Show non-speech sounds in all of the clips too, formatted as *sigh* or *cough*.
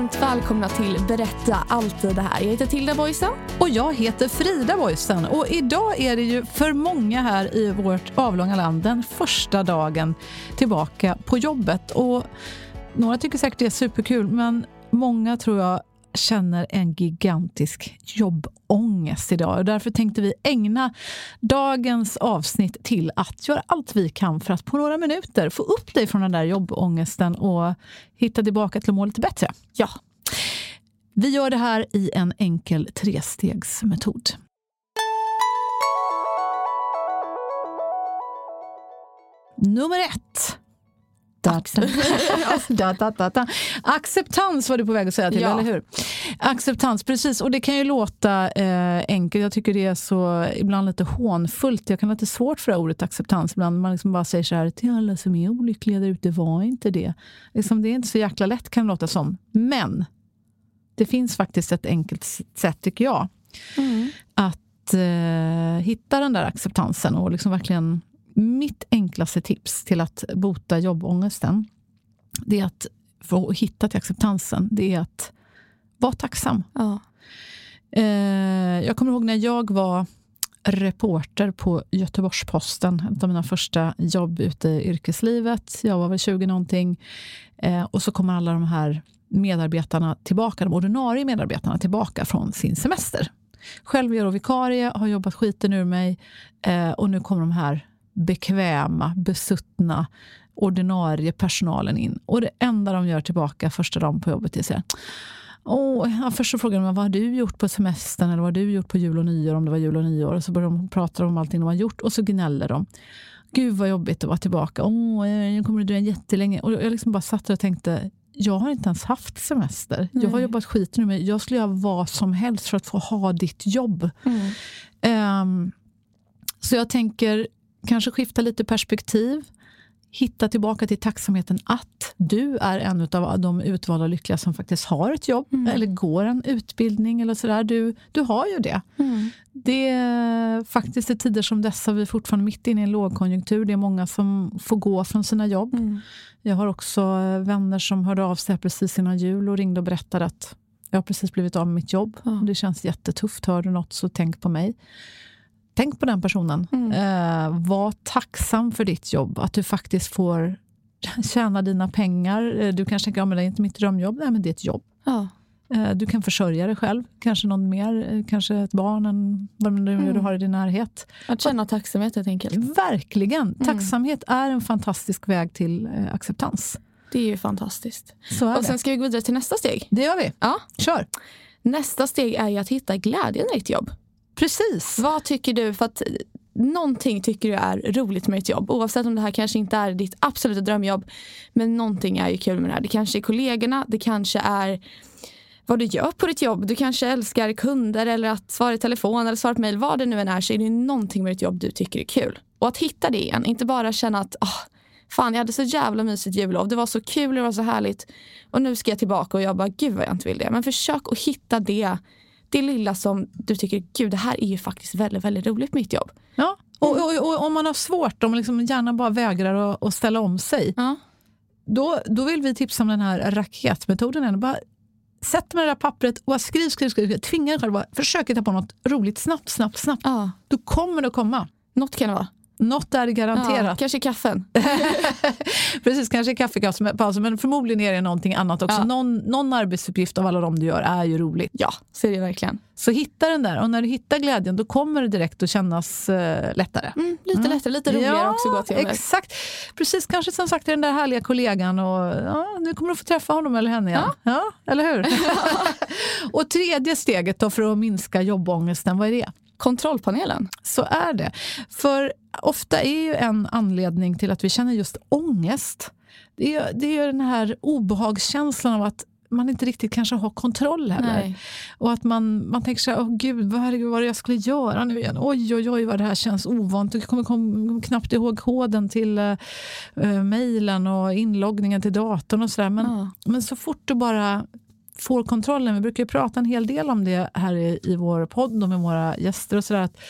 varmt välkomna till Berätta alltid det här. Jag heter Tilda Boysen. Och jag heter Frida Boysen och idag är det ju för många här i vårt avlånga land den första dagen tillbaka på jobbet. Och några tycker säkert det är superkul men många tror jag känner en gigantisk jobbångest idag. Och därför tänkte vi ägna dagens avsnitt till att göra allt vi kan för att på några minuter få upp dig från den där jobbångesten och hitta tillbaka till att må lite bättre. Ja. Vi gör det här i en enkel trestegsmetod. Nummer ett. Da, da, da, da, da. Acceptans var du på väg att säga till, Ja. eller hur? Acceptans, precis. Och det kan ju låta eh, enkelt. Jag tycker det är så ibland lite hånfullt. Jag kan ha lite svårt för det här ordet acceptans. Ibland man liksom bara säger så här, till alla som är olyckliga där ute, var inte det. Liksom, det är inte så jäkla lätt kan det låta som. Men det finns faktiskt ett enkelt sätt, tycker jag, att eh, hitta den där acceptansen och liksom verkligen mitt enklaste tips till att bota jobbångesten, det är att att hitta till acceptansen, det är att vara tacksam. Ja. Eh, jag kommer ihåg när jag var reporter på Göteborgs-Posten, ett av mina första jobb ute i yrkeslivet. Jag var väl 20 någonting. Eh, och så kommer alla de här medarbetarna tillbaka, de ordinarie medarbetarna tillbaka från sin semester. Själv är jag vikarie, har jobbat skiten ur mig eh, och nu kommer de här bekväma, besuttna ordinarie personalen in. Och det enda de gör tillbaka första dagen på jobbet är så här, Åh, ja, först så frågar de vad har du gjort på semestern eller vad har du gjort på jul och nyår om det var jul och nyår. Och så börjar de prata om allting de har gjort och så gnäller de. Gud vad jobbigt att vara tillbaka. Åh, jag kommer att dröja jättelänge. Och jag liksom bara satt och tänkte, jag har inte ens haft semester. Jag har jobbat skiten ur mig. Jag skulle göra vad som helst för att få ha ditt jobb. Ehm, så jag tänker kanske skifta lite perspektiv. Hitta tillbaka till tacksamheten att du är en av de utvalda lyckliga som faktiskt har ett jobb eller går en utbildning. eller sådär. Du, du har ju det. Det är faktiskt i tider som dessa, vi är fortfarande mitt inne i en lågkonjunktur. Det är många som får gå från sina jobb. Jag har också eh, vänner som hörde av sig precis innan jul och ringde och berättade att jag har precis blivit av med mitt jobb. Det känns jättetufft. Hör du något så tänk på mig. Tänk på den personen. Eh, var tacksam för ditt jobb. Att du faktiskt får *laughs* tjäna dina pengar. Eh, Du kanske tänker, ja, men det är inte mitt drömjobb. Nej, men det är ett jobb. Ja. Eh, Du kan försörja dig själv, kanske någon mer, eh, kanske ett barn, en, vad nu Mm. du har i din närhet. Att känna tacksamhet helt enkelt. Verkligen! Tacksamhet är en fantastisk väg till eh, acceptans. Det är ju fantastiskt. Så är Och sen ska vi gå vidare till nästa steg. Det gör vi. Ja. Kör! Nästa steg är ju att hitta glädjen i ditt jobb. Precis. Vad tycker du? För att eh, någonting tycker du är roligt med ditt jobb. Oavsett om det här kanske inte är ditt absoluta drömjobb. Men någonting är ju kul med det här. Det kanske är kollegorna, det kanske är vad du gör på ditt jobb. Du kanske älskar kunder eller att svara i telefon eller svara på mejl. Vad det nu än är så är det någonting med ditt jobb du tycker är kul. Och att hitta det igen, inte bara känna att oh, fan jag hade så jävla mysigt jullov. Det var så kul, det var så härligt. Och nu ska jag tillbaka och jag bara gud vad jag inte vill det. Men försök att hitta det, det lilla som du tycker gud det här är ju faktiskt väldigt, väldigt roligt mitt jobb. Ja. Och, och, och om man har svårt, om liksom gärna bara vägrar att, att ställa om sig, Ja. då, då vill vi tipsa om den här raketmetoden. Bara sätt med det där pappret och bara skriv, skriv, skriv. Tvinga dig själv. Bara, försök hitta på något roligt snabbt, snabbt, snabbt. Ja. Då kommer det att komma. Något kan det vara. Något är det Ja, garanterat. kanske kaffen. *laughs* Precis, kanske kaffekausen, men förmodligen är det någonting annat också. Ja. Någon, någon arbetsuppgift av alla de du gör är ju roligt. Ja, så är det verkligen. Så hitta den där och när du hittar glädjen då kommer det direkt att kännas eh, lättare. Mm, lite lättare, lite roligare också att gå till. Exakt. Precis, kanske som sagt den där härliga kollegan och ja, nu kommer du få träffa honom eller henne igen. Ja. eller hur? *laughs* och tredje steget då för att minska jobbångesten, vad är det? Kontrollpanelen. Så är det. För ofta är ju en anledning till att vi känner just ångest, det är, det är den här obehagskänslan av att man inte riktigt kanske har kontroll heller. Nej. Och att man, man tänker så här, åh gud, vad, herregud, vad är det jag skulle göra nu igen? Oj, oj, oj, vad det här känns ovant. Jag kommer, kommer knappt ihåg koden till uh, mejlen och inloggningen till datorn och sådär. Men, Ja. men så fort du bara får kontrollen, vi brukar prata en hel del om det här i, i vår podd och med våra gäster och sådär, att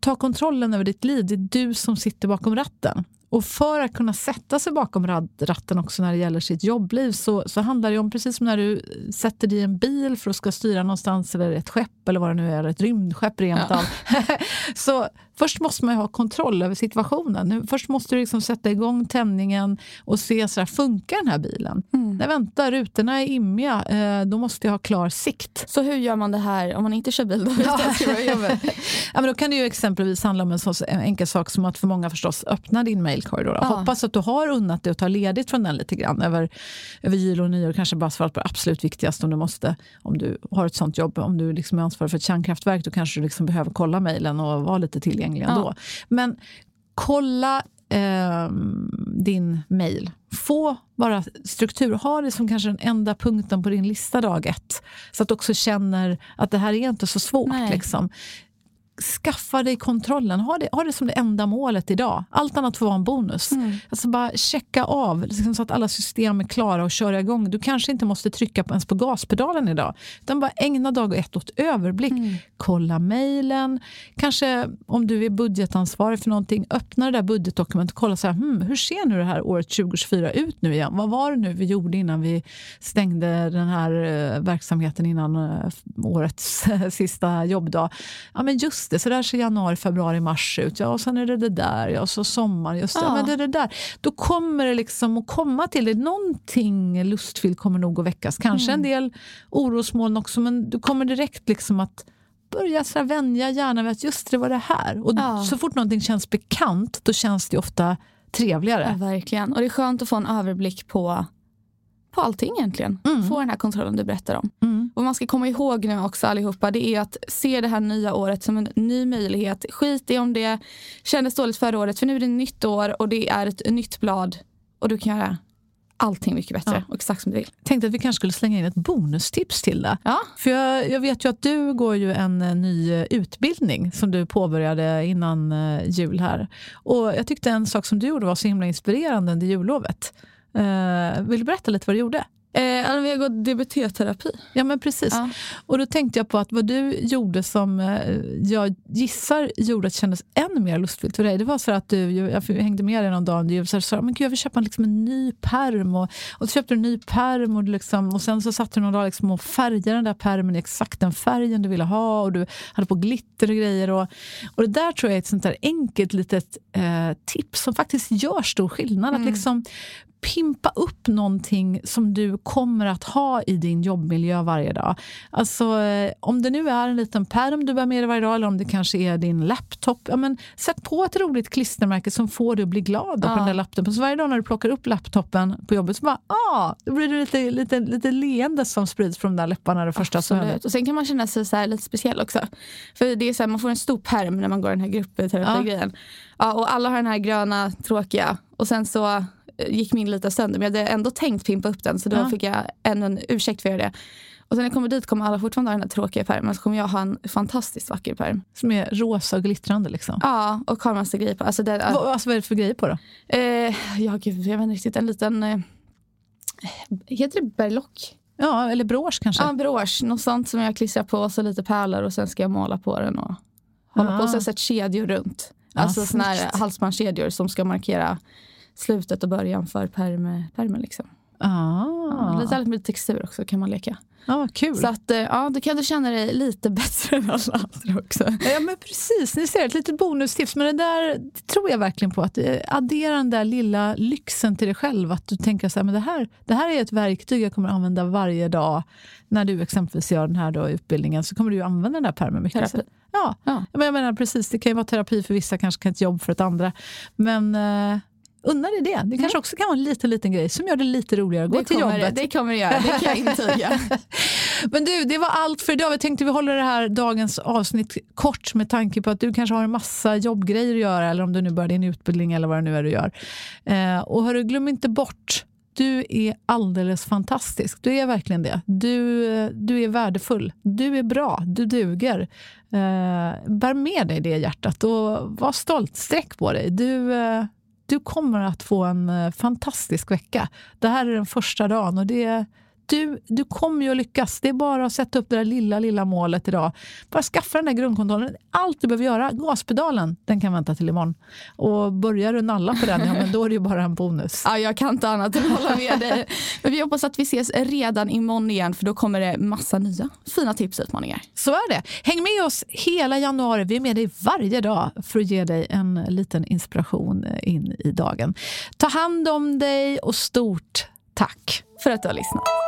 ta kontrollen över ditt liv. Det är du som sitter bakom ratten. Och för att kunna sätta sig bakom ratten också när det gäller sitt jobbliv så, så handlar det om, precis som när du sätter dig i en bil för att ska styra någonstans eller ett skepp eller vad det nu är, ett rymdskepp rent av. *laughs* så först måste man ju ha kontroll över situationen. Nu, Först måste du liksom sätta igång tändningen och se, så här, funkar den här bilen? Nej, vänta, rutorna är immiga, eh, då måste jag ha klar sikt. Så hur gör man det här om man inte kör bil? Då? *laughs* Ja. Jobba? *laughs* Ja, men då kan det ju exempelvis handla om en så en enkel sak som att för många förstås öppna din mailkorg. Då. Ja. Hoppas att du har unnat dig att ta ledigt från den lite grann över, över jul och nyår. Kanske bara svarat på det absolut viktigaste om du måste. Om du har ett sånt jobb, om du liksom är ansvarig för ett kärnkraftverk, då kanske du liksom behöver kolla mejlen och vara lite tillgänglig Ja. ändå. Men kolla eh, din mejl. Få bara struktur. Ha det som kanske den enda punkten på din lista dag ett. Så att du också känner att det här är inte så svårt. Liksom skaffa dig kontrollen. Ha det, ha det som det enda målet idag. Allt annat får vara en bonus. Alltså bara checka av liksom så att alla system är klara och köra igång. Du kanske inte måste trycka på, ens på gaspedalen idag. Utan bara ägna dag ett åt överblick. Kolla mejlen. Kanske om du är budgetansvarig för någonting, öppna det där budgetdokumentet och kolla så här, hmm, hur ser nu det här året 2024 ut nu igen? Vad var det nu vi gjorde innan vi stängde den här eh, verksamheten innan eh, årets *laughs* sista jobbdag? Ja, men just det, så där ser januari, februari, mars ut. Ja, och sen är det det där. Ja, och så sommar. Just det. Ja. Men det är det där. Då kommer det liksom att komma till det. Någonting lustfyllt kommer nog att väckas. Kanske en del orosmoln också, men du kommer direkt liksom att börja så vänja hjärnan vid att just det var det här. Och Ja. så fort någonting känns bekant, då känns det ofta trevligare. Ja, verkligen. Och det är skönt att få en överblick på, på allting egentligen. Få den här kontrollen du berättar om. Mm. Och man ska komma ihåg nu också allihopa, det är att se det här nya året som en ny möjlighet. Skit i om det kändes dåligt förra året, för nu är det ett nytt år och det är ett nytt blad. Och du kan göra allting mycket bättre och exakt som du vill. tänkte att vi kanske skulle slänga in ett bonustips till det. Ja. För jag, jag vet ju att du går ju en eh, ny utbildning som du påbörjade innan eh, jul här. Och jag tyckte en sak som du gjorde var så himla inspirerande under jullovet. Eh, vill du berätta lite vad du gjorde? Eh, vi har gått DBT-terapi. Ja, men precis. Ja. Och då tänkte jag på att vad du gjorde som eh, jag gissar gjorde att det kändes ännu mer lustfyllt för dig. Det var så att du, jag hängde med dig någon dag och sa men gud, jag vill köpa liksom en ny perm och, och så köpte du en ny perm och, du liksom, och sen så satt du någon dag liksom och färgade den där permen i exakt den färgen du ville ha och du hade på glitter och grejer. Och, och det där tror jag är ett sånt där enkelt litet eh, tips som faktiskt gör stor skillnad. Att liksom pimpa upp någonting som du kommer att ha i din jobbmiljö varje dag. Alltså, eh, om det nu är en liten pärm du bär med dig varje dag eller om det kanske är din laptop. Ja, men, sätt på ett roligt klistermärke som får dig att bli glad på Ja. den där laptopen. Så varje dag när du plockar upp laptopen på jobbet så bara, ah, då blir det lite, lite, lite leende som sprids från de där läpparna det första. Absolut. Och sen kan man känna sig så lite speciell också. För det är så här, man får en stor perm när man går den här gruppterapi-grejen. Ja, och alla har den här gröna, tråkiga. Och sen så gick min lite sönder. Men jag hade ändå tänkt pimpa upp den. Så då Ja. fick jag ännu en ursäkt för det. Och sen när jag kommer dit kommer alla fortfarande ha den här tråkiga pärmen. Så kommer jag ha en fantastiskt vacker pärm. Som är rosa och glittrande. Liksom. Ja, och har massa grejer på. Alltså det, Vad, alltså, vad är det för grejer på då? eh, ja, gud, jag vet inte riktigt. En liten... Eh, heter det berlock? Ja, eller brosch kanske? Ja, brosch. Något sånt som jag klistrar på och så lite pärlor och sen ska jag måla på den och hålla Ah. på. Och sen sett kedjor runt. Ja, Alltså såna här halsbandskedjor som ska markera slutet och början för perm, permen. Liksom. Ah. Lite med textur också kan man leka. Ja, kul. Så att, eh, ja, då kan du känna dig lite *laughs* bättre än alla andra också. Ja, men precis. Ni ser ett litet bonustips. Men det där det tror jag verkligen på. att eh, Addera den där lilla lyxen till dig själv. Att du tänker så här, men det här, det här är ett verktyg jag kommer använda varje dag. När du exempelvis gör den här då, utbildningen så kommer du använda den där pärmen mycket. Terapi. Ja, Ja. Men jag menar precis. Det kan ju vara terapi för vissa, kanske kan ett jobb för ett andra. Men eh, unna dig det. Det kanske också kan vara en liten, liten grej som gör det lite roligare att gå Det till kommer, jobbet. det kommer det göra, det kan jag *laughs* intyga. Men du, det var allt för idag. Vi tänkte vi håller det här dagens avsnitt kort med tanke på att du kanske har en massa jobbgrejer att göra eller om du nu börjar din utbildning eller vad det nu är du gör. Eh, och hörru, glöm inte bort du är alldeles fantastisk. Du är verkligen det. Du, du är värdefull. Du är bra. Du duger. Eh, bär med dig det hjärtat och var stolt. Sträck på dig. Du, eh, du kommer att få en eh, fantastisk vecka. Det här är den första dagen och det du, du kommer ju att lyckas. Det är bara att sätta upp det där lilla, lilla målet idag. Bara skaffa den där grundkontrollen. Allt du behöver göra, gaspedalen, den kan vänta till imorgon. Och börjar du nalla på den, ja, men då är det ju bara en bonus. Ja, jag kan inte annat än hålla med dig. Men vi hoppas att vi ses redan imorgon igen för då kommer det massa nya fina tips och utmaningar. Så är det. Häng med oss hela januari. Vi är med dig varje dag för att ge dig en liten inspiration in i dagen. Ta hand om dig och stort tack. För att du har lyssnat.